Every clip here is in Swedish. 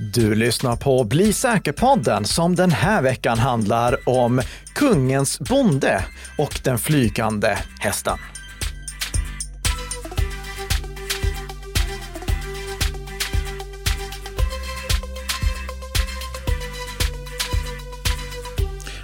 Du lyssnar på Bli säker-podden som den här veckan handlar om kungens bonde och den flygande hästen.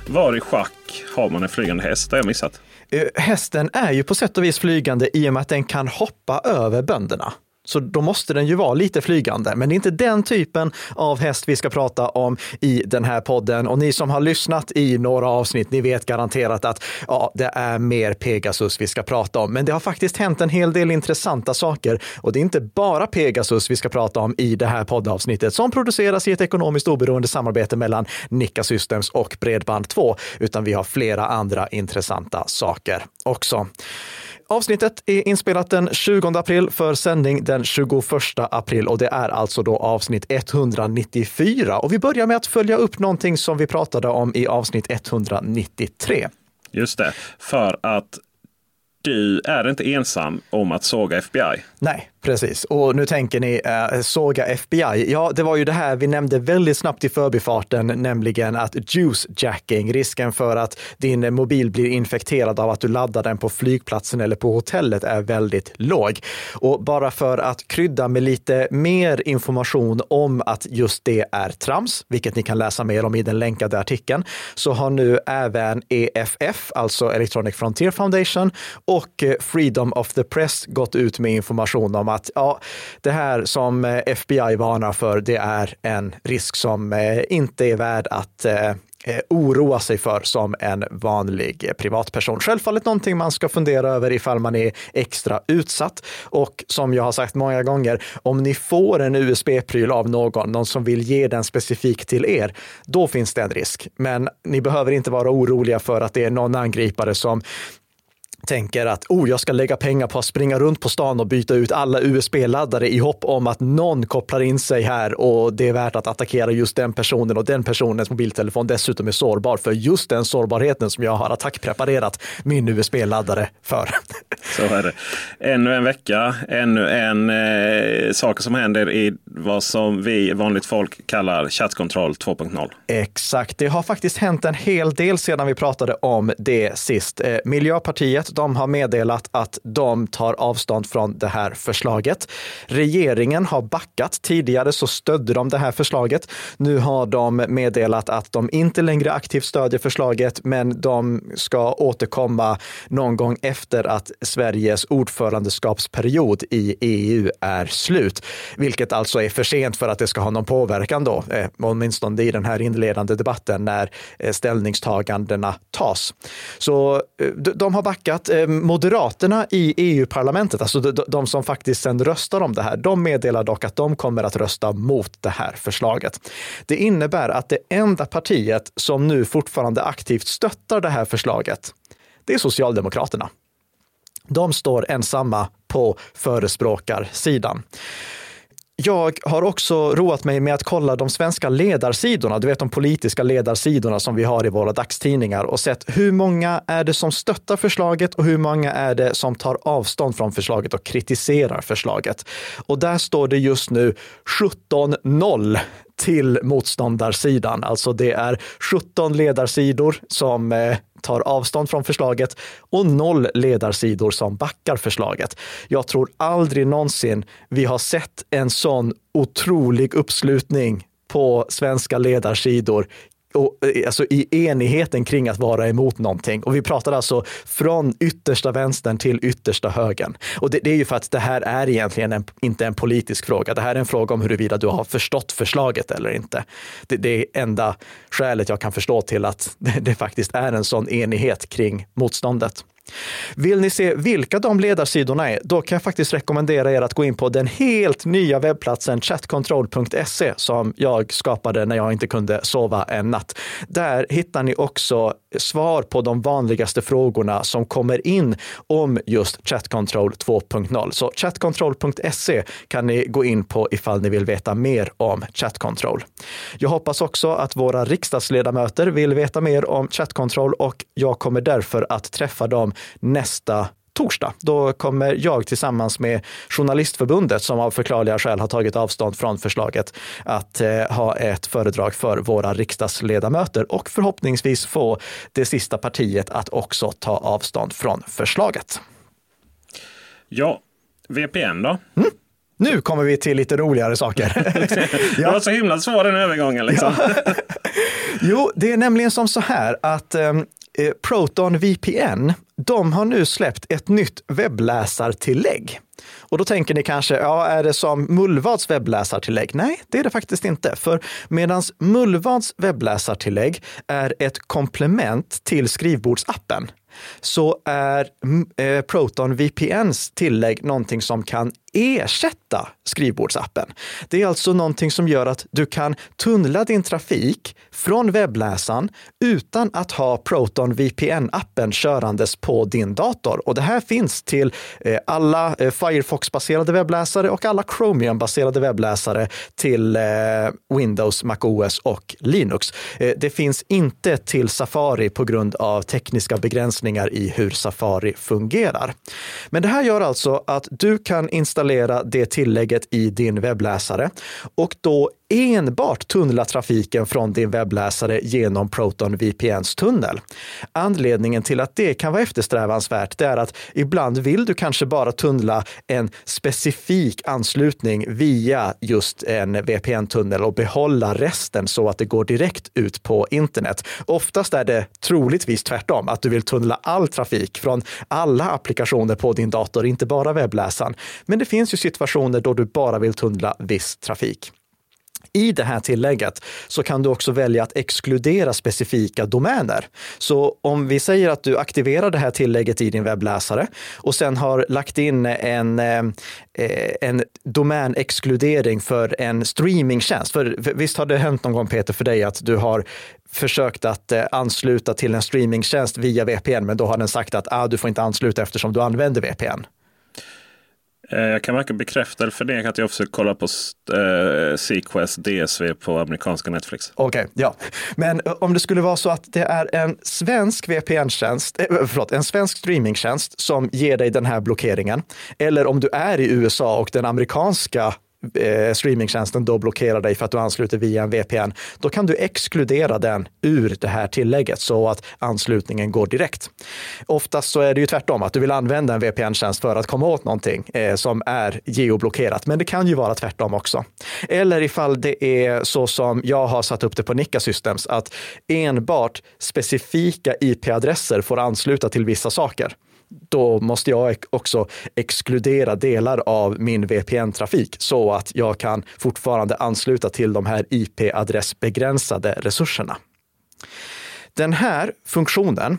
Var i schack har man en flygande häst? Det har jag missat. Eh, Hästen är ju på sätt och vis flygande i och med att den kan hoppa över bönderna. Så då måste den ju vara lite flygande, men det är inte den typen av häst vi ska prata om i den här podden. Och ni som har lyssnat i några avsnitt, ni vet garanterat att ja, det är mer Pegasus vi ska prata om. Men det har faktiskt hänt en hel del intressanta saker och det är inte bara Pegasus vi ska prata om i det här poddavsnittet som produceras i ett ekonomiskt oberoende samarbete mellan Nika Systems och Bredband2, utan vi har flera andra intressanta saker också. Avsnittet är inspelat den 20 april för sändning den 21 april och det är alltså då avsnitt 194. Och vi börjar med att följa upp någonting som vi pratade om i avsnitt 193. Just det, för att du är inte ensam om att såga FBI. Nej, Precis, och nu tänker ni eh, såga FBI. Ja, det var ju det här vi nämnde väldigt snabbt i förbifarten, nämligen att juicejacking, risken för att din mobil blir infekterad av att du laddar den på flygplatsen eller på hotellet är väldigt låg. Och bara för att krydda med lite mer information om att just det är trams, vilket ni kan läsa mer om i den länkade artikeln, så har nu även EFF, alltså Electronic Frontier Foundation och eh, Freedom of the Press gått ut med information om att ja, det här som eh, FBI varnar för, det är en risk som eh, inte är värd att eh, oroa sig för som en vanlig privatperson. Självfallet någonting man ska fundera över ifall man är extra utsatt. Och som jag har sagt många gånger, om ni får en USB-pryl av någon, någon som vill ge den specifikt till er, då finns det en risk. Men ni behöver inte vara oroliga för att det är någon angripare som tänker att oh, jag ska lägga pengar på att springa runt på stan och byta ut alla USB-laddare i hopp om att någon kopplar in sig här och det är värt att attackera just den personen och den personens mobiltelefon dessutom är sårbar för just den sårbarheten som jag har attackpreparerat min USB-laddare för. Så är det. Ännu en vecka, ännu en eh, sak som händer i vad som vi vanligt folk kallar chattkontroll 2.0. Exakt, det har faktiskt hänt en hel del sedan vi pratade om det sist. Eh, Miljöpartiet de har meddelat att de tar avstånd från det här förslaget. Regeringen har backat. Tidigare så stödde de det här förslaget. Nu har de meddelat att de inte längre aktivt stödjer förslaget, men de ska återkomma någon gång efter att Sveriges ordförandeskapsperiod i EU är slut, vilket alltså är för sent för att det ska ha någon påverkan då, eh, åtminstone i den här inledande debatten när eh, ställningstagandena tas. Så eh, de har backat att eh, Moderaterna i EU-parlamentet, alltså de, som faktiskt sen röstar om det här, de meddelar dock att de kommer att rösta mot det här förslaget. Det innebär att det enda partiet som nu fortfarande aktivt stöttar det här förslaget, det är Socialdemokraterna. De står ensamma på förespråkarsidan. Jag har också roat mig med att kolla de svenska ledarsidorna, du vet de politiska ledarsidorna som vi har i våra dagstidningar och sett hur många är det som stöttar förslaget och hur många är det som tar avstånd från förslaget och kritiserar förslaget. Och där står det just nu 17-0 till motståndarsidan. Alltså det är 17 ledarsidor som eh, tar avstånd från förslaget och noll ledarsidor som backar förslaget. Jag tror aldrig någonsin vi har sett en sån otrolig uppslutning på svenska ledarsidor och, eh, alltså i enigheten kring att vara emot någonting. Och vi pratar alltså från yttersta vänstern till yttersta högern. Och det, det är ju för att det här är egentligen en, inte en politisk fråga. Det här är en fråga om huruvida du har förstått förslaget eller inte. Det, det är enda skälet jag kan förstå till att det, det faktiskt är en sån enighet kring motståndet. Vill ni se vilka de ledarsidorna är, då kan jag faktiskt rekommendera er att gå in på den helt nya webbplatsen chatcontrol.se som jag skapade när jag inte kunde sova en natt. Där hittar ni också svar på de vanligaste frågorna som kommer in om just Chatcontrol 2.0. Så chatcontrol.se kan ni gå in på ifall ni vill veta mer om Chatcontrol. Jag hoppas också att våra riksdagsledamöter vill veta mer om Chatcontrol och jag kommer därför att träffa dem nästa torsdag. Då kommer jag tillsammans med Journalistförbundet, som av förklarliga skäl har tagit avstånd från förslaget, att eh, ha ett föredrag för våra riksdagsledamöter och förhoppningsvis få det sista partiet att också ta avstånd från förslaget. Ja, VPN då? Mm. Nu kommer vi till lite roligare saker. ja. Det var så himla svår den övergången. Liksom. Jo, det är nämligen som så här att ehm, eh, Proton VPN, de har nu släppt ett nytt webbläsartillägg. Och då tänker ni kanske, ja, är det som Mullvads webbläsartillägg? Nej, det är det faktiskt inte. För medan Mullvads webbläsartillägg är ett komplement till skrivbordsappen, så är mm, eh, Proton VPNs tillägg någonting som kan ersätta skrivbordsappen. Det är alltså någonting som gör att du kan tunnla din trafik från webbläsaren utan att ha Proton VPN-appen körandes på din dator. Och det här finns till eh, alla eh, Firefox-baserade webbläsare och alla Chromium-baserade webbläsare till eh, Windows, MacOS och Linux. Det finns inte till Safari på grund av tekniska begränsningar i hur Safari fungerar. Men det här gör alltså att du kan installera installera det tillägget i din webbläsare. Och då enbart tunnla trafiken från din webbläsare genom Proton VPNs tunnel. Anledningen till att det kan vara eftersträvansvärt är att ibland vill du kanske bara tunnla en specifik anslutning via just en VPN-tunnel och behålla resten så att det går direkt ut på internet. Oftast är det troligtvis tvärtom, att du vill tunnla all trafik från alla applikationer på din dator, inte bara webbläsaren. Men det finns ju situationer då du bara vill tunnla viss trafik. I det här tillägget så kan du också välja att exkludera specifika domäner. Så om vi säger att du aktiverar det här tillägget i din webbläsare och sen har lagt in en, eh, en domänexkludering för en streamingtjänst. För visst har det hänt någon gång Peter för dig att du har försökt att eh, ansluta till en streamingtjänst via VPN, men då har den sagt att ah, du får inte ansluta eftersom du använder VPN. Eh, jag kan varken bekräfta eller förneka att jag försöker kolla på eh, Sequest DSV på amerikanska Netflix. Okej, okay, ja. Men eh, om det skulle vara så att det är en svensk VPN-tjänst, eh, förlåt, en svensk streamingtjänst som ger dig den här blockeringen, eller om du är i USA och den amerikanska eh, streamingtjänsten då blockerar dig för att du ansluter via en VPN, då kan du exkludera den ur det här tillägget så att anslutningen går direkt. Oftast så är det ju tvärtom, att du vill använda en VPN-tjänst för att komma åt någonting eh, som är geoblockerat, men det kan ju vara tvärtom också. Eller ifall det är så som jag har satt upp det på Nika Systems, att enbart specifika IP-adresser får ansluta till vissa saker då måste jag också exkludera delar av min VPN-trafik så att jag kan fortfarande ansluta till de här IP-adressbegränsade resurserna. Den här funktionen,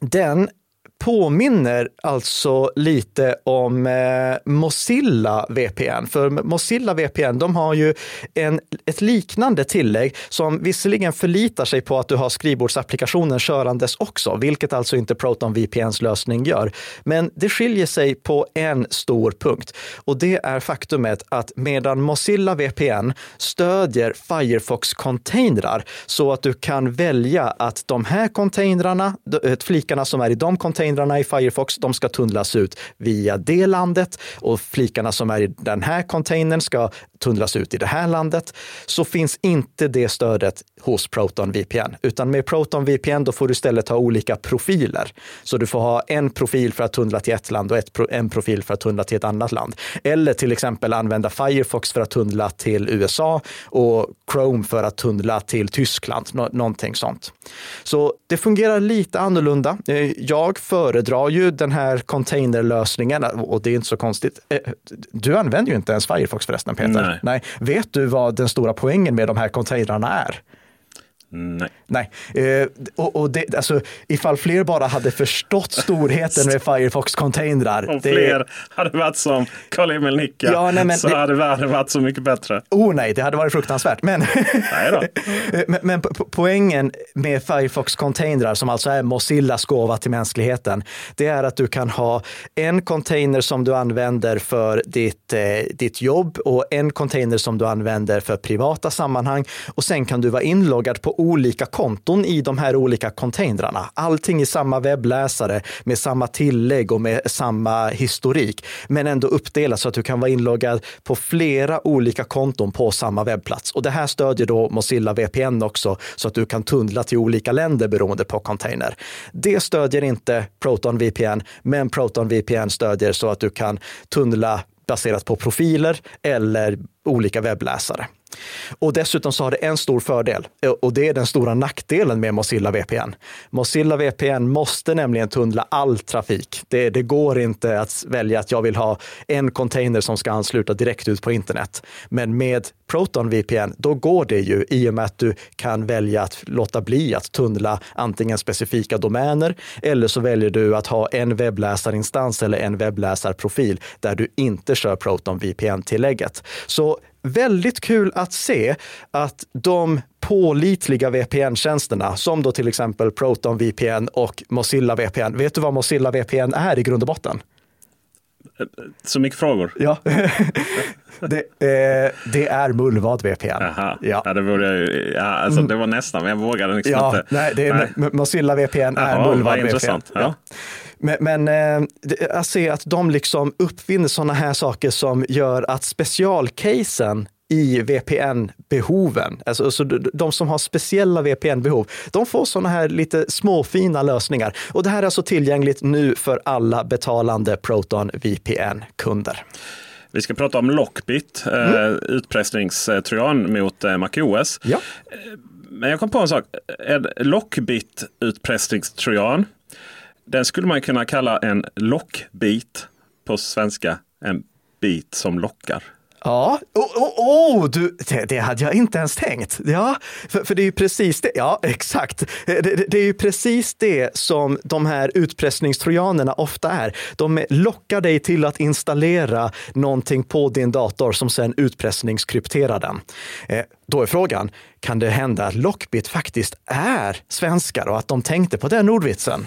den påminner alltså lite om eh, Mozilla VPN. För Mozilla VPN, de har ju en, ett liknande tillägg som visserligen förlitar sig på att du har skrivbordsapplikationen körandes också, vilket alltså inte Proton VPNs lösning gör. Men det skiljer sig på en stor punkt och det är faktumet att medan Mozilla VPN stödjer Firefox-containrar så att du kan välja att de här containrarna, flikarna som är i de containrarna containrarna i Firefox, de ska tunnlas ut via det landet och flikarna som är i den här containern ska tunnlas ut i det här landet, så finns inte det stödet hos Proton VPN. Utan med Proton VPN då får du istället ha olika profiler. Så du får ha en profil för att tunnla till ett land och ett, en profil för att tunnla till ett annat land. Eller till exempel använda Firefox för att tunnla till USA och Chrome för att tunnla till Tyskland, Nå någonting sånt. Så det fungerar lite annorlunda. Eh, jag föredrar ju den här containerlösningen och det är inte så konstigt. Eh, du använder ju inte ens Firefox förresten, Peter. Nej. Nej. Vet du vad den stora poängen med de här containrarna är? Nej. Nej. Eh, och, och det, alltså, ifall fler bara hade förstått storheten med Firefox-containrar. Om det... fler hade varit som Karl-Emil Nicka ja, nej, men, så det... hade världen varit så mycket bättre. Oh nej, det hade varit fruktansvärt. Men, då. men, men poängen med Firefox-containrar, som alltså är Mozillas gåva till mänskligheten, det är att du kan ha en container som du använder för ditt, eh, ditt jobb och en container som du använder för privata sammanhang. Och sen kan du vara inloggad på olika konton i de här olika containrarna. Allting i samma webbläsare med samma tillägg och med samma historik, men ändå uppdelat så att du kan vara inloggad på flera olika konton på samma webbplats. Och det här stödjer då Mozilla VPN också så att du kan tunnla till olika länder beroende på container. Det stödjer inte Proton VPN, men Proton VPN stödjer så att du kan tunnla baserat på profiler eller olika webbläsare. Och dessutom så har det en stor fördel eh, och det är den stora nackdelen med Mozilla VPN. Mozilla VPN måste nämligen tunnla all trafik. Det, det, går inte att välja att jag vill ha en container som ska ansluta direkt ut på internet. Men med Proton VPN, då går det ju i och med att du kan välja att låta bli att tunnla antingen specifika domäner eller så väljer du att ha en webbläsarinstans eller en webbläsarprofil där du inte kör Proton VPN-tillägget. Så väldigt kul att se att de pålitliga VPN-tjänsterna, som då till exempel Proton VPN och Mozilla VPN. Vet du vad Mozilla VPN är i grund och botten? Så mycket frågor. Ja, det, eh, det är Mullvad VPN. Aha. Ja. ja, det, jag, ja alltså, det var nästan, men jag vågade liksom ja, inte. Nej, det är, nej. Mozilla VPN är Jaha, Mullvad VPN. Intressant. Ja. ja. Men, men eh, jag ser att de liksom uppfinner sådana här saker som gör att specialcasen i VPN-behoven. Alltså, alltså, de som har speciella VPN-behov, de får sådana här lite småfina lösningar. Och det här är alltså tillgängligt nu för alla betalande Proton VPN-kunder. Vi ska prata om Lockbit, eh, mm. eh, utpressningstrojan mot eh, MacOS. Ja. Men jag kom på en sak. En Lockbit utpressningstrojan, den skulle man kunna kalla en lockbit på svenska. En bit som lockar. Ja, oh, oh, oh, du, det, det, hade jag inte ens tänkt. Ja, för, för det är ju precis det. Ja, exakt. Det, det, det, är ju precis det som de här utpressningstrojanerna ofta är. De lockar dig till att installera någonting på din dator som sen utpressningskrypterar den. Eh, då är frågan, kan det hända att Lockbit faktiskt är svenskar och att de tänkte på den ordvitsen?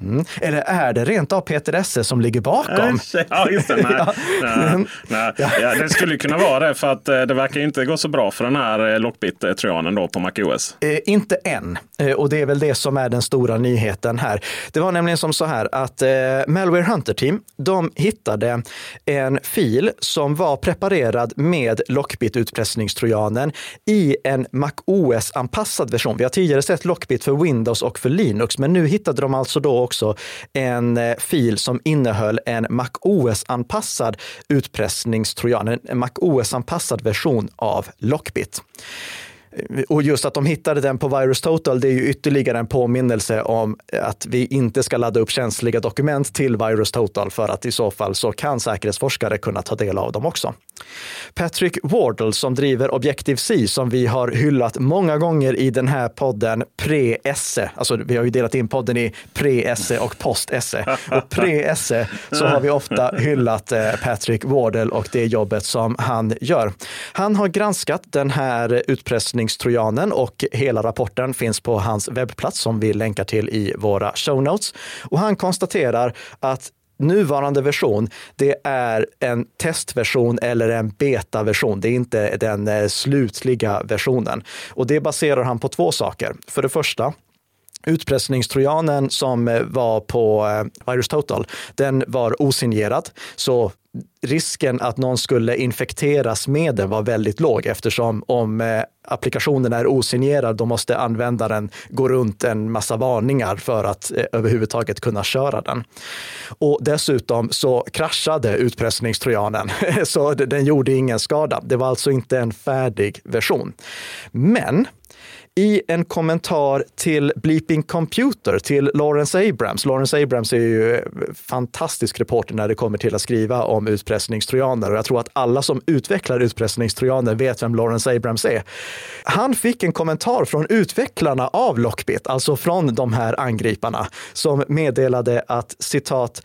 Mm. Eller är det rent av Peter Esse som ligger bakom? Ja, just det. Nej. nej, nej. Ja, det skulle kunna vara det för att eh, det verkar inte gå så bra för den här eh, Lockbit-trojanen då på MacOS. Eh, inte än. Eh, och det är väl det som är den stora nyheten här. Det var nämligen som så här att eh, Malware Hunter Team, de hittade en fil som var preparerad med Lockbit-utpressningstrojanen i en MacOS-anpassad version. Vi har tidigare sett Lockbit för Windows och för Linux, men nu hittade de alltså då också också en eh, fil som innehöll en MacOS-anpassad utpressningstrojan, en MacOS-anpassad version av Lockbit. Och just att de hittade den på Virus Total, det är ju ytterligare en påminnelse om att vi inte ska ladda upp känsliga dokument till Virus Total för att i så fall så kan säkerhetsforskare kunna ta del av dem också. Patrick Wardle som driver Objective-C som vi har hyllat många gånger i den här podden pre-esse. Alltså vi har ju delat in podden i pre-esse och post-esse. Och pre-esse så har vi ofta hyllat eh, Patrick Wardle och det jobbet som han gör. Han har granskat den här utpressningen utpressningstrojanen och hela rapporten finns på hans webbplats som vi länkar till i våra show notes. Och han konstaterar att nuvarande version, det är en testversion eller en betaversion. Det är inte den eh, slutliga versionen. Och det baserar han på två saker. För det första, utpressningstrojanen som eh, var på eh, Virus Total, den var osignerad. Så risken att någon skulle infekteras med den var väldigt låg eftersom om eh, applikationen är osignerad, då måste användaren gå runt en massa varningar för att eh, överhuvudtaget kunna köra den. Och dessutom så kraschade utpressningstrojanen, så den gjorde ingen skada. Det var alltså inte en färdig version. Men i en kommentar till Bleeping Computer, till Lawrence Abrams. Lawrence Abrams är ju eh, fantastisk reporter när det kommer till att skriva om utpressningstrojaner och jag tror att alla som utvecklar utpressningstrojaner vet vem Lawrence Abrams är. Han fick en kommentar från utvecklarna av Lockbit, alltså från de här angriparna, som meddelade att citat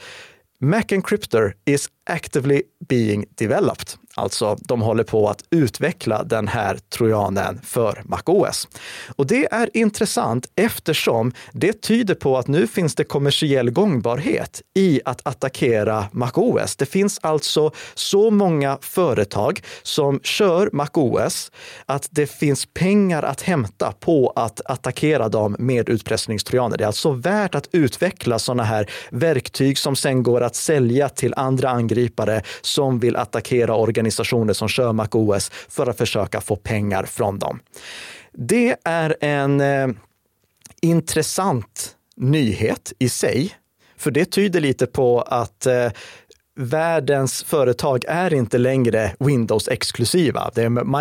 Mac Encryptor is actively being developed. Alltså, de håller på att utveckla den här trojanen för MacOS. Och det är intressant eftersom det tyder på att nu finns det kommersiell gångbarhet i att attackera MacOS. Det finns alltså så många företag som kör MacOS att det finns pengar att hämta på att attackera dem med utpressningstrojaner. Det är alltså värt att utveckla sådana här verktyg som sen går att sälja till andra angripare som vill attackera organisationer organisationer som kör MacOS för att försöka få pengar från dem. Det är en eh, intressant nyhet i sig, för det tyder lite på att eh, världens företag är inte längre Windows-exklusiva.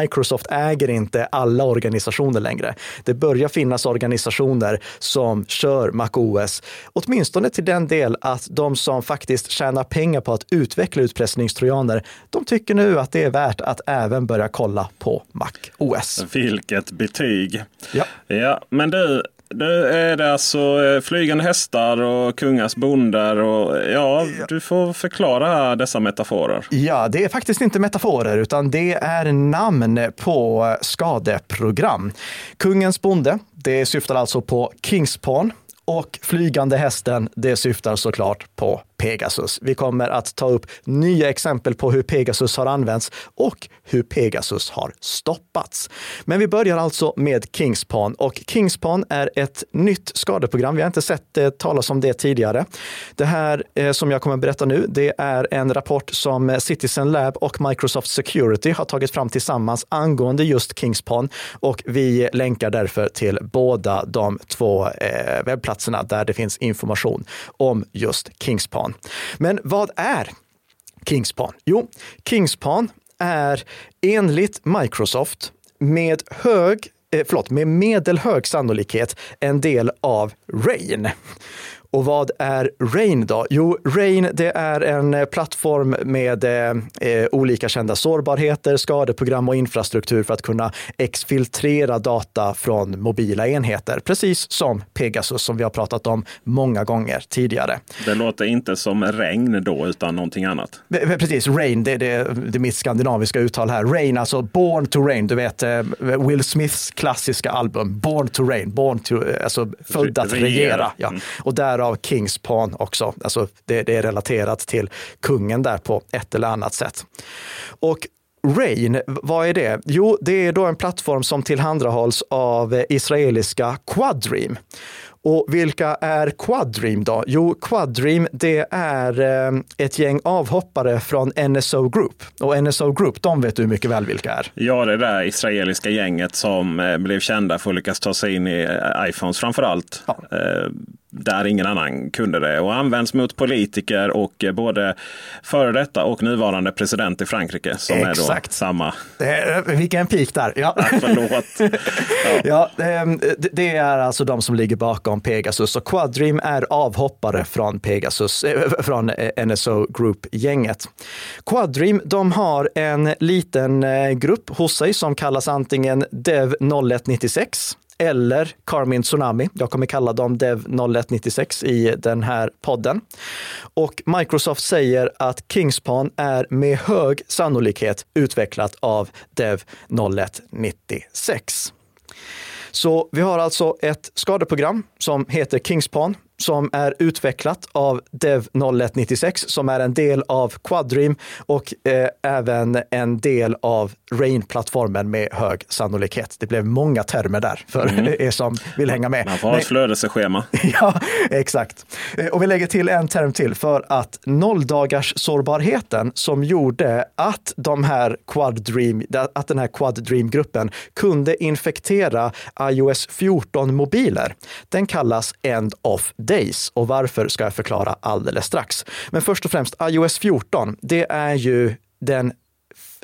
Microsoft äger inte alla organisationer längre. Det börjar finnas organisationer som kör MacOS, åtminstone till den del att de som faktiskt tjänar pengar på att utveckla utpressningstrojaner, de tycker nu att det är värt att även börja kolla på MacOS. Vilket betyg! Ja. ja men du, nu är det alltså eh, flygande hästar och kungars bondar. Och, ja, du får förklara dessa metaforer. Ja, det är faktiskt inte metaforer, utan det är namn på skadeprogram. Kungens bonde, det syftar alltså på Kingspawn och flygande hästen, det syftar såklart på Pegasus. Vi kommer att ta upp nya exempel på hur Pegasus har använts och hur Pegasus har stoppats. Men vi börjar alltså med Kingspan och Kingspan är ett nytt skadeprogram. Vi har inte sett det talas om det tidigare. Det här eh, som jag kommer att berätta nu, det är en rapport som eh, Citizen Lab och Microsoft Security har tagit fram tillsammans angående just Kingspan och vi länkar därför till båda de två eh, webbplatserna där det finns information om just Kingspan. Kingspan. Men vad är Kingspan? Jo, Kingspan är enligt Microsoft med hög eh, förlåt, med medelhög sannolikhet en del av RAIN. Och vad är Rain då? Jo, Rain det är en eh, plattform med eh, eh, olika kända sårbarheter, skadeprogram och infrastruktur för att kunna exfiltrera data från mobila enheter. Precis som Pegasus som vi har pratat om många gånger tidigare. Det låter inte som regn då, utan någonting annat. Precis, Rain, det, det, det är mitt skandinaviska uttal här. Rain, alltså Born to Rain, du vet eh, Will Smiths klassiska album Born to Rain, Born to, alltså född att regera. regera. Ja. Mm. Och där därav Kings Pawn också. Alltså det, det är relaterat till kungen där på ett eller annat sätt. Och Rain, vad är det? Jo, det är då en plattform som tillhandahålls av israeliska Quadream. Och vilka är Quadream då? Jo, Quadream det är eh, ett gäng avhoppare från NSO Group. Och NSO Group, de vet du mycket väl vilka är. Ja, det där israeliska gänget som eh, blev kända för att lyckas ta sig in i eh, iPhones framför allt. Ja där ingen annan kunde det och används mot politiker och eh, både före detta och nuvarande president i Frankrike som Exakt. är då samma. Vilken pik där. Ja. Förlåt. Ja. ja, ehm, det är alltså de som ligger bakom Pegasus och Quadream är avhoppare från Pegasus, eh, från eh, NSO Group-gänget. Quadream, de har en liten grupp hos sig som kallas antingen Dev 0196 eller Carmin Tsunami. Jag kommer kalla dem Dev 0196 i den här podden. Och Microsoft säger att Kingspan är med hög sannolikhet utvecklat av Dev 0196. Så vi har alltså ett skadeprogram som heter Kingspan som är utvecklat av Dev 0196 som är en del av Quadream och eh, även en del av Rain-plattformen med hög sannolikhet. Det blev många termer där för mm. er som vill hänga med. Man får ha ett flödesschema. ja, exakt. Eh, och vi lägger till en term till för att nolldagars sårbarheten som gjorde att de här Quadream, att den här Quadream-gruppen kunde infektera iOS 14 mobiler. Den kallas End of Days och varför ska jag förklara alldeles strax. Men först och främst iOS 14, det är ju den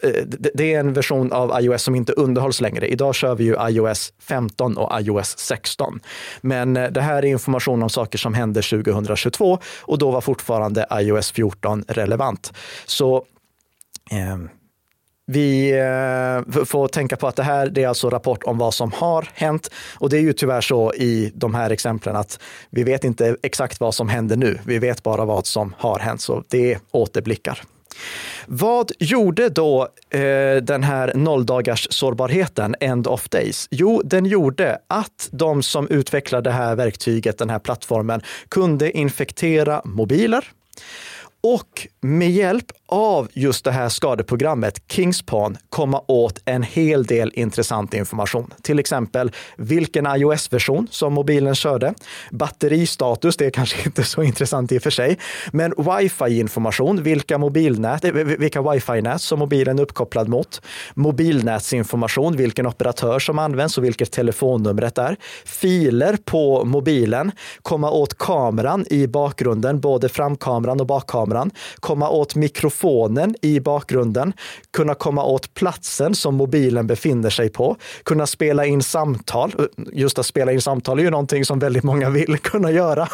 eh, det är en version av iOS som inte underhålls längre. Idag kör vi ju iOS 15 och iOS 16. Men eh, det här är information om saker som hände 2022 och då var fortfarande iOS 14 relevant. Så eh, vi eh, får tänka på att det här det är alltså rapport om vad som har hänt. Och det är ju tyvärr så i de här exemplen att vi vet inte exakt vad som händer nu. Vi vet bara vad som har hänt, så det är återblickar. Vad gjorde då eh, den här nolldagars sårbarheten, End of Days? Jo, den gjorde att de som utvecklade det här verktyget, den här plattformen, kunde infektera mobiler och med hjälp av just det här skadeprogrammet Kingspan komma åt en hel del intressant information. Till exempel vilken iOS-version som mobilen körde, batteristatus, det är kanske inte så intressant i och för sig, men wifi-information, vilka mobilnät, eh, vilka wifi-nät som mobilen är uppkopplad mot, mobilnätsinformation, vilken operatör som används och vilket telefonnumret är, filer på mobilen, komma åt kameran i bakgrunden, både framkameran och bakkameran, komma åt mikrofon telefonen i bakgrunden, kunna komma åt platsen som mobilen befinner sig på, kunna spela in samtal. Eh, just att spela in samtal är ju någonting som väldigt många vill kunna göra,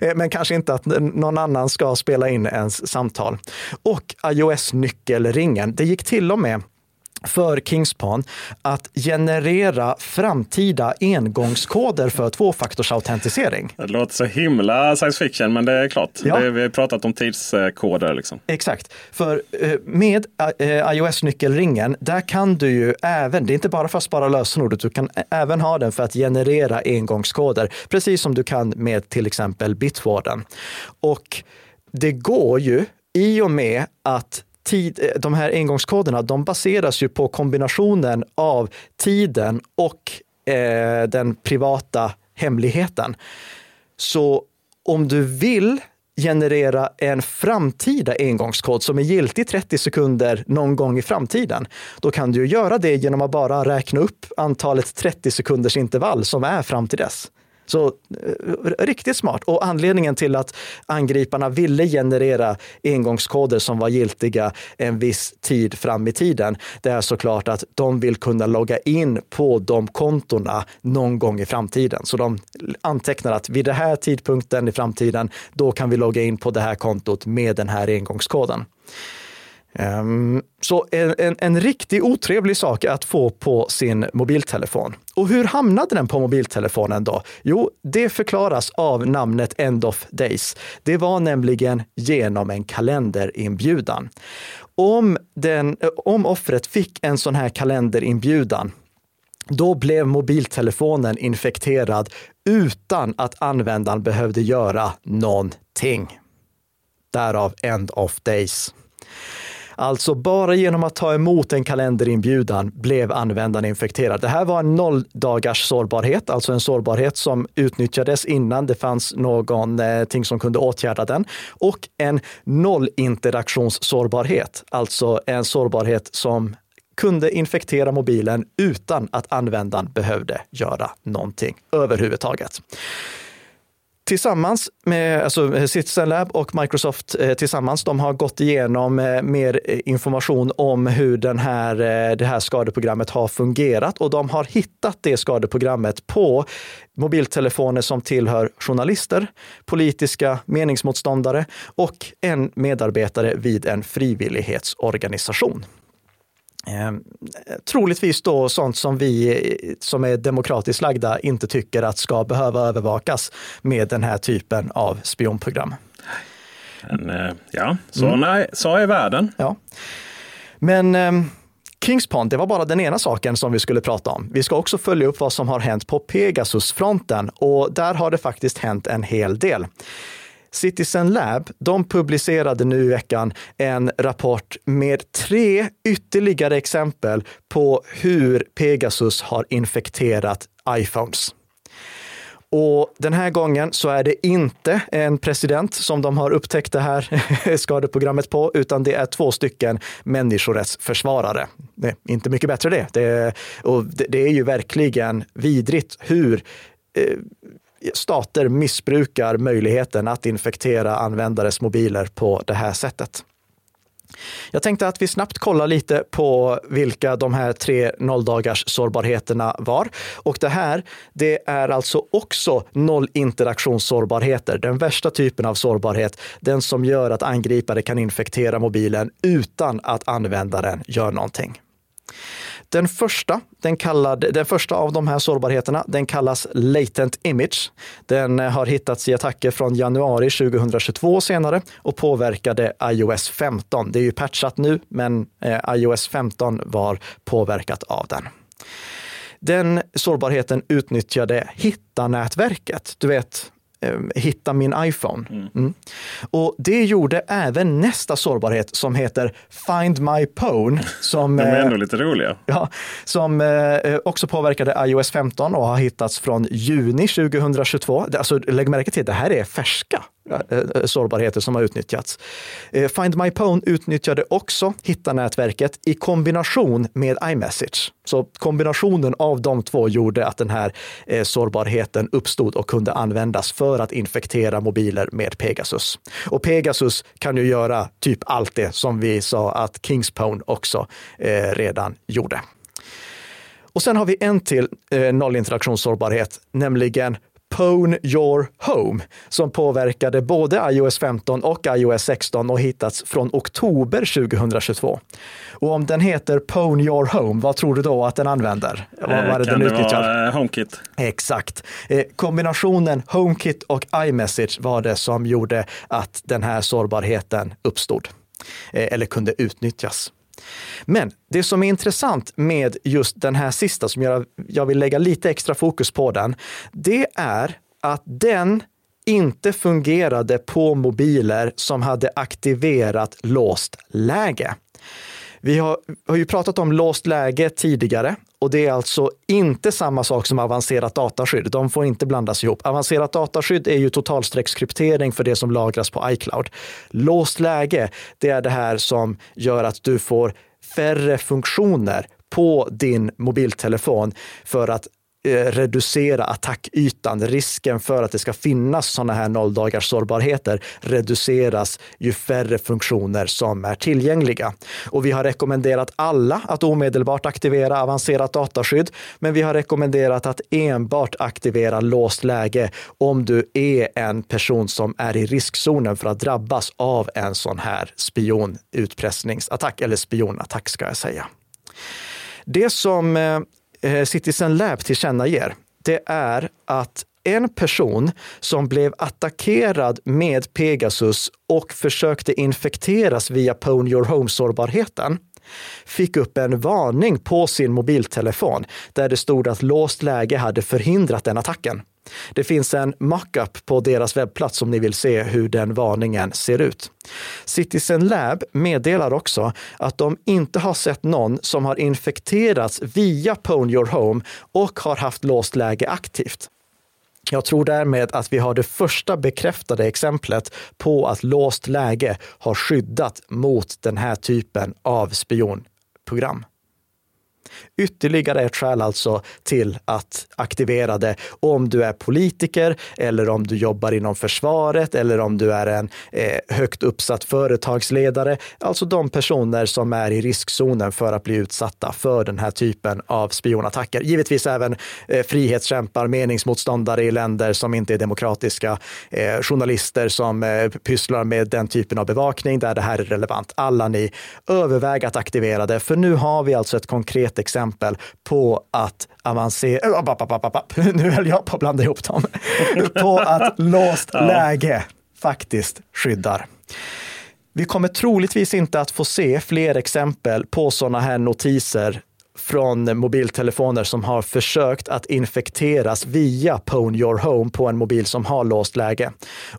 eh, men kanske inte att någon annan ska spela in ens samtal. Och iOS-nyckelringen, det gick till och med för Kingspan att generera framtida engångskoder för tvåfaktorsautentisering. Det låter så himla science fiction, men det är klart. Ja. Det, vi har pratat om tidskoder. Liksom. Exakt. För eh, med eh, iOS-nyckelringen, där kan du ju även, det är inte bara för att spara lösenordet, du kan även ha den för att generera engångskoder, precis som du kan med till exempel Bitwarden. Och det går ju i och med att tid, eh, de här engångskoderna, de baseras ju på kombinationen av tiden och eh, den privata hemligheten. Så om du vill generera en framtida engångskod som är giltig 30 sekunder någon gång i framtiden, då kan du göra det genom att bara räkna upp antalet 30 sekunders intervall som är fram till dess. Så eh, riktigt smart. Och anledningen till att angriparna ville generera engångskoder som var giltiga en viss tid fram i tiden, det är såklart att de vill kunna logga in på de kontona någon gång i framtiden. Så de antecknar att vid den här tidpunkten i framtiden, då kan vi logga in på det här kontot med den här engångskoden. Ehm, så en, en, en riktigt otrevlig sak att få på sin mobiltelefon. Och hur hamnade den på mobiltelefonen då? Jo, det förklaras av namnet End of Days. Det var nämligen genom en kalenderinbjudan. Om, den, om offret fick en sån här kalenderinbjudan, då blev mobiltelefonen infekterad utan att användaren behövde göra någonting. Därav End of Days. Alltså bara genom att ta emot en kalenderinbjudan blev användaren infekterad. Det här var en noll dagars sårbarhet, alltså en sårbarhet som utnyttjades innan det fanns någonting eh, som kunde åtgärda den. Och en nollinteraktionssårbarhet, alltså en sårbarhet som kunde infektera mobilen utan att användaren behövde göra någonting överhuvudtaget. Tillsammans med alltså eh, Citizen Lab och Microsoft eh, tillsammans, de har gått igenom eh, mer eh, information om hur den här, eh, det här skadeprogrammet har fungerat och de har hittat det skadeprogrammet på mobiltelefoner som tillhör journalister, politiska meningsmotståndare och en medarbetare vid en frivillighetsorganisation. Eh, troligtvis då sånt som vi som är demokratiskt lagda inte tycker att ska behöva övervakas med den här typen av spionprogram. Men, eh, ja, så, mm. så är världen. Ja. Men eh, Kingspond, det var bara den ena saken som vi skulle prata om. Vi ska också följa upp vad som har hänt på Pegasus-fronten och där har det faktiskt hänt en hel del. Citizen Lab, de publicerade nu i veckan en rapport med tre ytterligare exempel på hur Pegasus har infekterat iPhones. Och den här gången så är det inte en president som de har upptäckt det här skadeprogrammet på, utan det är två stycken människorättsförsvarare. Det är inte mycket bättre det. Det, och det, det är ju verkligen vidrigt hur eh, stater missbrukar möjligheten att infektera användares mobiler på det här sättet. Jag tänkte att vi snabbt kollar lite på vilka de här tre nolldagars sårbarheterna var. Och det här, det är alltså också nollinteraktionssårbarheter. Den värsta typen av sårbarhet, den som gör att angripare kan infektera mobilen utan att användaren gör någonting. Den första, den, kallad, den första av de här sårbarheterna, den kallas latent image. Den har hittats i attacker från januari 2022 senare och påverkade iOS 15. Det är ju patchat nu, men eh, iOS 15 var påverkat av den. Den sårbarheten utnyttjade Hitta-nätverket. Du vet, hitta min iPhone. Mm. mm. Och det gjorde även nästa sårbarhet som heter Find My Pone. Som, De är ändå lite roliga. Ja, som eh, också påverkade iOS 15 och har hittats från juni 2022. Alltså, lägg märke till, det här är färska Eh, eh, Eh, eh, sårbarheter som har utnyttjats. Eh, Find My Pwn utnyttjade också Hitta-nätverket i kombination med iMessage. Så kombinationen av de två gjorde att den här sårbarheten uppstod och kunde användas för att infektera mobiler med Pegasus. Och Pegasus kan ju göra typ allt det som vi sa att Kingspone också redan gjorde. Och sen har vi en till nollinteraktionssårbarhet, nämligen Pwn Your Home som påverkade både iOS 15 och iOS 16 och hittats från oktober 2022. Och om den heter Pwn Your Home, vad tror du då att den använder? Vad var det kan den det vara eh, HomeKit? Exakt. Eh, kombinationen HomeKit och iMessage var det som gjorde att den här sårbarheten uppstod eh, eller kunde utnyttjas. Men det som är intressant med just den här sista, som jag, jag vill lägga lite extra fokus på den, det är att den inte fungerade på mobiler som hade aktiverat låst läge. Vi har, har ju pratat om låst läge tidigare och det är alltså inte samma sak som avancerat dataskydd. De får inte blandas ihop. Avancerat dataskydd är ju totalstreckskryptering för det som lagras på iCloud. Låst läge, det är det här som gör att du får färre funktioner på din mobiltelefon för att Eh, reducera attackytan. Risken för att det ska finnas sådana här nolldagars sårbarheter reduceras ju färre funktioner som är tillgängliga. Och vi har rekommenderat alla att omedelbart aktivera avancerat dataskydd, men vi har rekommenderat att enbart aktivera låst läge om du är en person som är i riskzonen för att drabbas av en sån här spionutpressningsattack, eller spionattack ska jag säga. Det som eh, Eh, citizen Lab tillkännager, det är att en person som blev attackerad med Pegasus och försökte infekteras via Pwn Your Home-sårbarheten fick upp en varning på sin mobiltelefon där det stod att låst läge hade förhindrat den attacken. Det finns en mockup på deras webbplats om ni vill se hur den varningen ser ut. Citizen Lab meddelar också att de inte har sett någon som har infekterats via Pwn Your Home och har haft låst läge aktivt. Jag tror därmed att vi har det första bekräftade exemplet på att låst läge har skyddat mot den här typen av spionprogram. Ytterligare ett skäl alltså till att aktivera det om du är politiker eller om du jobbar inom försvaret eller om du är en eh, högt uppsatt företagsledare. Alltså de personer som är i riskzonen för att bli utsatta för den här typen av spionattacker. Givetvis även eh, frihetskämpar, meningsmotståndare i länder som inte är demokratiska, eh, journalister som eh, pysslar med den typen av bevakning där det här är relevant. Alla ni, överväg att aktivera det, för nu har vi alltså ett konkret exempel på att avancera, äh, nu höll jag på att blanda ihop dem, på att låst läge faktiskt skyddar. Vi kommer troligtvis inte att få se fler exempel på sådana här notiser från mobiltelefoner som har försökt att infekteras via Pwn Your Home på en mobil som har låst läge.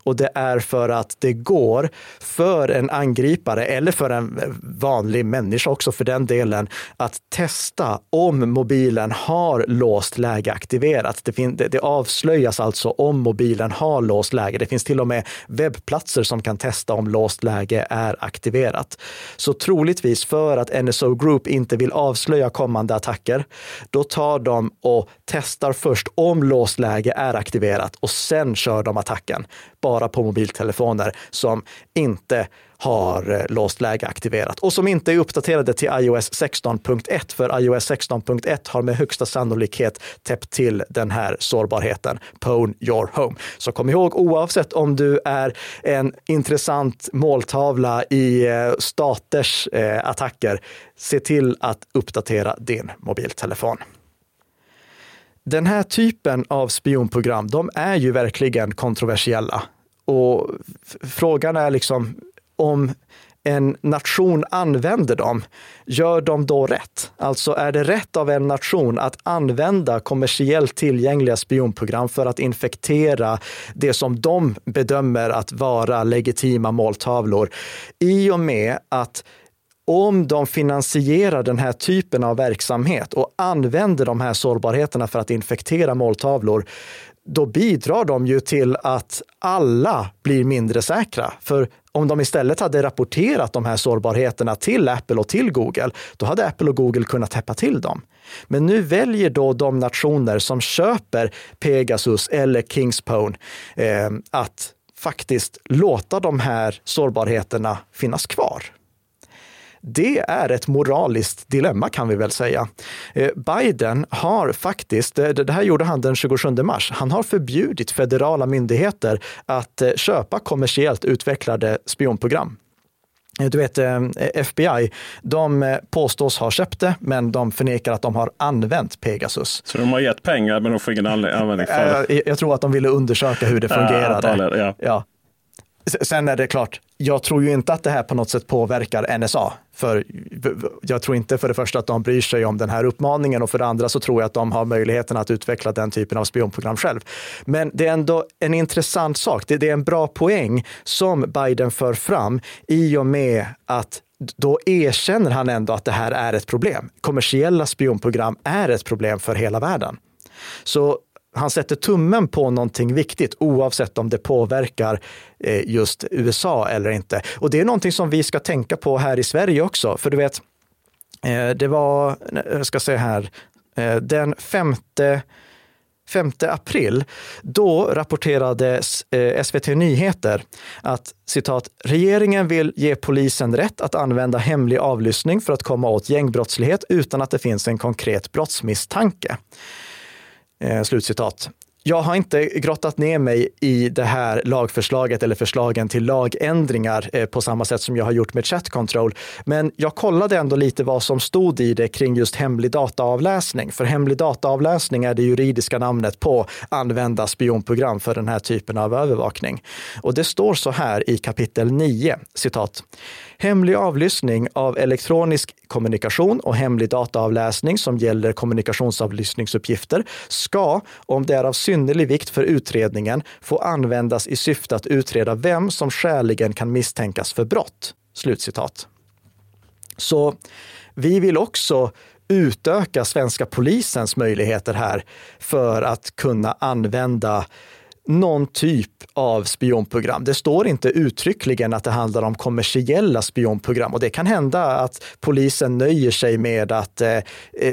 Och det är för att det går för en angripare eller för en vanlig människa också för den delen att testa om mobilen har låst läge aktiverat. Det, det, det avslöjas alltså om mobilen har låst läge. Det finns till och med webbplatser som kan testa om låst läge är aktiverat. Så troligtvis för att NSO Group inte vill avslöja kommande kommande attacker, då tar de och testar först om låst läge är aktiverat och sen kör de attacken bara på mobiltelefoner som inte har eh, låst läge aktiverat och som inte är uppdaterade till iOS 16.1 för iOS 16.1 har med högsta sannolikhet täppt till den här sårbarheten, Pwn your home. Så kom ihåg, oavsett om du är en intressant måltavla i eh, staters eh, attacker, se till att uppdatera din mobiltelefon. Den här typen av spionprogram, de är ju verkligen kontroversiella. Och frågan är liksom om en nation använder dem, gör de då rätt? Alltså är det rätt av en nation att använda kommersiellt tillgängliga spionprogram för att infektera det som de bedömer att vara legitima måltavlor? I och med att om de finansierar den här typen av verksamhet och använder de här sårbarheterna för att infektera måltavlor, då bidrar de ju till att alla blir mindre säkra. För om de istället hade rapporterat de här sårbarheterna till Apple och till Google, då hade Apple och Google kunnat täppa till dem. Men nu väljer då de nationer som köper Pegasus eller Kingspone eh, att faktiskt låta de här sårbarheterna finnas kvar. Det är ett moraliskt dilemma kan vi väl säga. Eh, Biden har faktiskt, eh, det här gjorde han den 27 mars, han har förbjudit federala myndigheter att eh, köpa kommersiellt utvecklade spionprogram. Du vet, FBI, de påstås ha köpt det, men de förnekar att de har använt Pegasus. Så de har gett pengar, men de får ingen användning för det? Jag tror att de ville undersöka hur det fungerade. Ja, ja. Sen är det klart, jag tror ju inte att det här på något sätt påverkar NSA. För jag tror inte för det första att de bryr sig om den här uppmaningen och för det andra så tror jag att de har möjligheten att utveckla den typen av spionprogram själv. Men det är ändå en intressant sak. Det, är en bra poäng som Biden för fram i och med att då erkänner han ändå att det här är ett problem. Kommersiella spionprogram är ett problem för hela världen. Så han sätter tummen på någonting viktigt oavsett om det påverkar eh, just USA eller inte. Och det är någonting som vi ska tänka på här i Sverige också. För du vet, eh, det var, jag ska se här, eh, den femte 5 april, då rapporterade eh, SVT Nyheter att citat, regeringen vill ge polisen rätt att använda hemlig avlyssning för att komma åt gängbrottslighet utan att det finns en konkret brottsmisstanke. Eh, slutcitat. Jag har inte grottat ner mig i det här lagförslaget eller förslagen till lagändringar eh, på samma sätt som jag har gjort med chat control. Men jag kollade ändå lite vad som stod i det kring just hemlig dataavläsning. För hemlig dataavläsning är det juridiska namnet på använda spionprogram för den här typen av övervakning. Och det står så här i kapitel 9, citat. Hemlig avlyssning av elektronisk kommunikation och hemlig dataavläsning som gäller kommunikationsavlyssningsuppgifter ska, om det är av synnerlig vikt för utredningen, få användas i syfte att utreda vem som skäligen kan misstänkas för brott. Slutcitat. Så vi vill också utöka svenska polisens möjligheter här för att kunna använda någon typ av spionprogram. Det står inte uttryckligen att det handlar om kommersiella spionprogram och det kan hända att polisen nöjer sig med att, eh, eh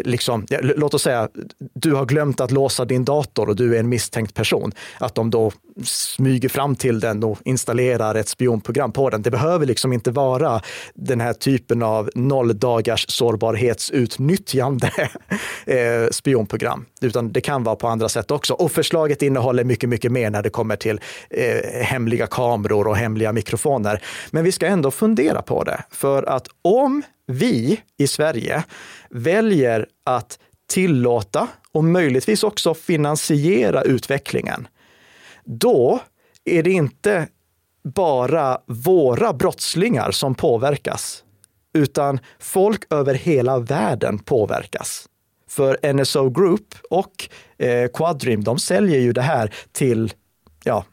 liksom, låt oss säga, du har glömt att låsa din dator och du är en misstänkt person. Att de då smyger fram till den och installerar ett spionprogram på den. Det behöver liksom inte vara den här typen av nolldagars sårbarhetsutnyttjande eh, spionprogram, utan det kan vara på andra sätt också. Och förslaget innehåller mycket, mycket mer när det kommer till eh, hemliga kameror och hemliga mikrofoner. Men vi ska ändå fundera på det, för att om vi i Sverige väljer att tillåta och möjligtvis också finansiera utvecklingen, då är det inte bara våra brottslingar som påverkas, utan folk över hela världen påverkas. För NSO Group och eh, Quadrim, de säljer ju det här till ja,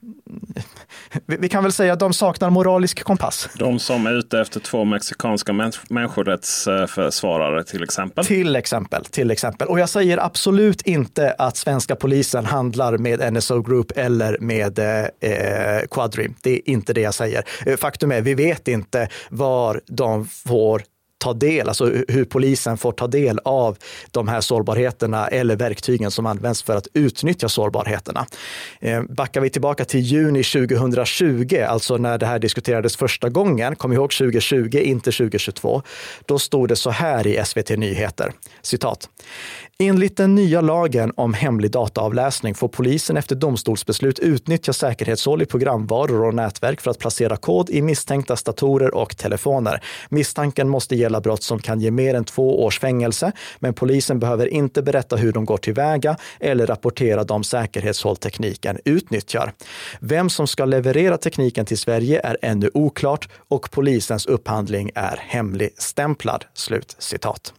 vi kan väl säga att de saknar moralisk kompass. De som är ute efter två mexikanska människorättsförsvarare till exempel. Till exempel, till exempel. Och jag säger absolut inte att svenska polisen handlar med NSO Group eller med eh, Quadrim. Det är inte det jag säger. Faktum är, vi vet inte var de får ta del, alltså hur polisen får ta del av de här sårbarheterna eller verktygen som används för att utnyttja sårbarheterna. Eh, backar vi tillbaka till juni 2020, alltså när det här diskuterades första gången, kom ihåg 2020, inte 2022, då stod det så här i SVT Nyheter, citat. Enligt den nya lagen om hemlig dataavläsning får polisen efter domstolsbeslut utnyttja säkerhetshål i programvaror och nätverk för att placera kod i misstänkta datorer och telefoner. Misstanken måste gälla brott som kan ge mer än två års fängelse, men polisen behöver inte berätta hur de går tillväga eller rapportera de säkerhetshåll tekniken utnyttjar. Vem som ska leverera tekniken till Sverige är ännu oklart och polisens upphandling är hemligstämplad. Slut citat.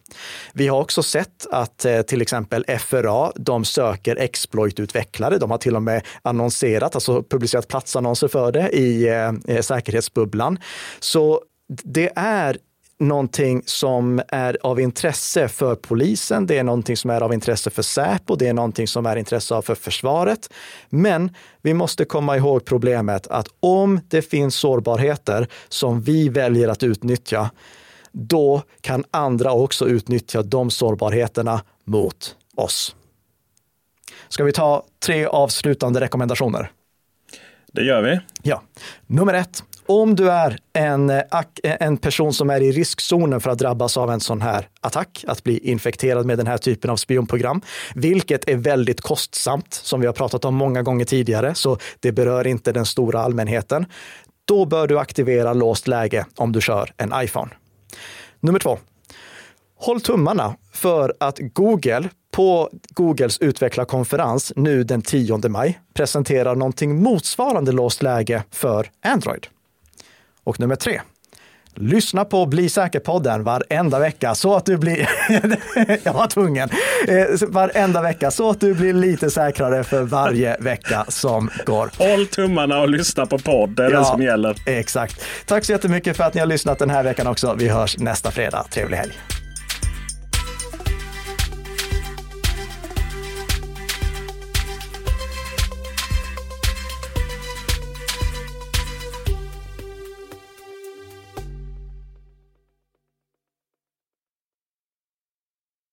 Vi har också sett att eh, till exempel FRA, de söker exploitutvecklare. De har till och med annonserat, alltså publicerat platsannonser för det i eh, eh, säkerhetsbubblan. Så det är någonting som är av intresse för polisen, det är någonting som är av intresse för Säpo, det är någonting som är intresse av för försvaret. Men vi måste komma ihåg problemet att om det finns sårbarheter som vi väljer att utnyttja, då kan andra också utnyttja de sårbarheterna mot oss. Ska vi ta tre avslutande rekommendationer? Det gör vi. Ja. Nummer ett. Om du är en, eh, eh, en person som är i riskzonen för att drabbas av en sån här attack, att bli infekterad med den här typen av spionprogram, vilket är väldigt kostsamt, som vi har pratat om många gånger tidigare, så det berör inte den stora allmänheten. Då bör du aktivera låst läge om du kör en iPhone. Nummer två. Håll tummarna för att Google på Googles utvecklarkonferens nu den 10 maj presenterar någonting motsvarande låst läge för Android. Och nummer tre. Lyssna på Bli säker-podden varenda vecka så att du blir, jag var tvungen, eh, varenda vecka så att du blir lite säkrare för varje vecka som går. Håll tummarna och lyssna på podd, det är ja, det som gäller. Exakt. Tack så jättemycket för att ni har lyssnat den här veckan också. Vi hörs nästa fredag. Trevlig helg.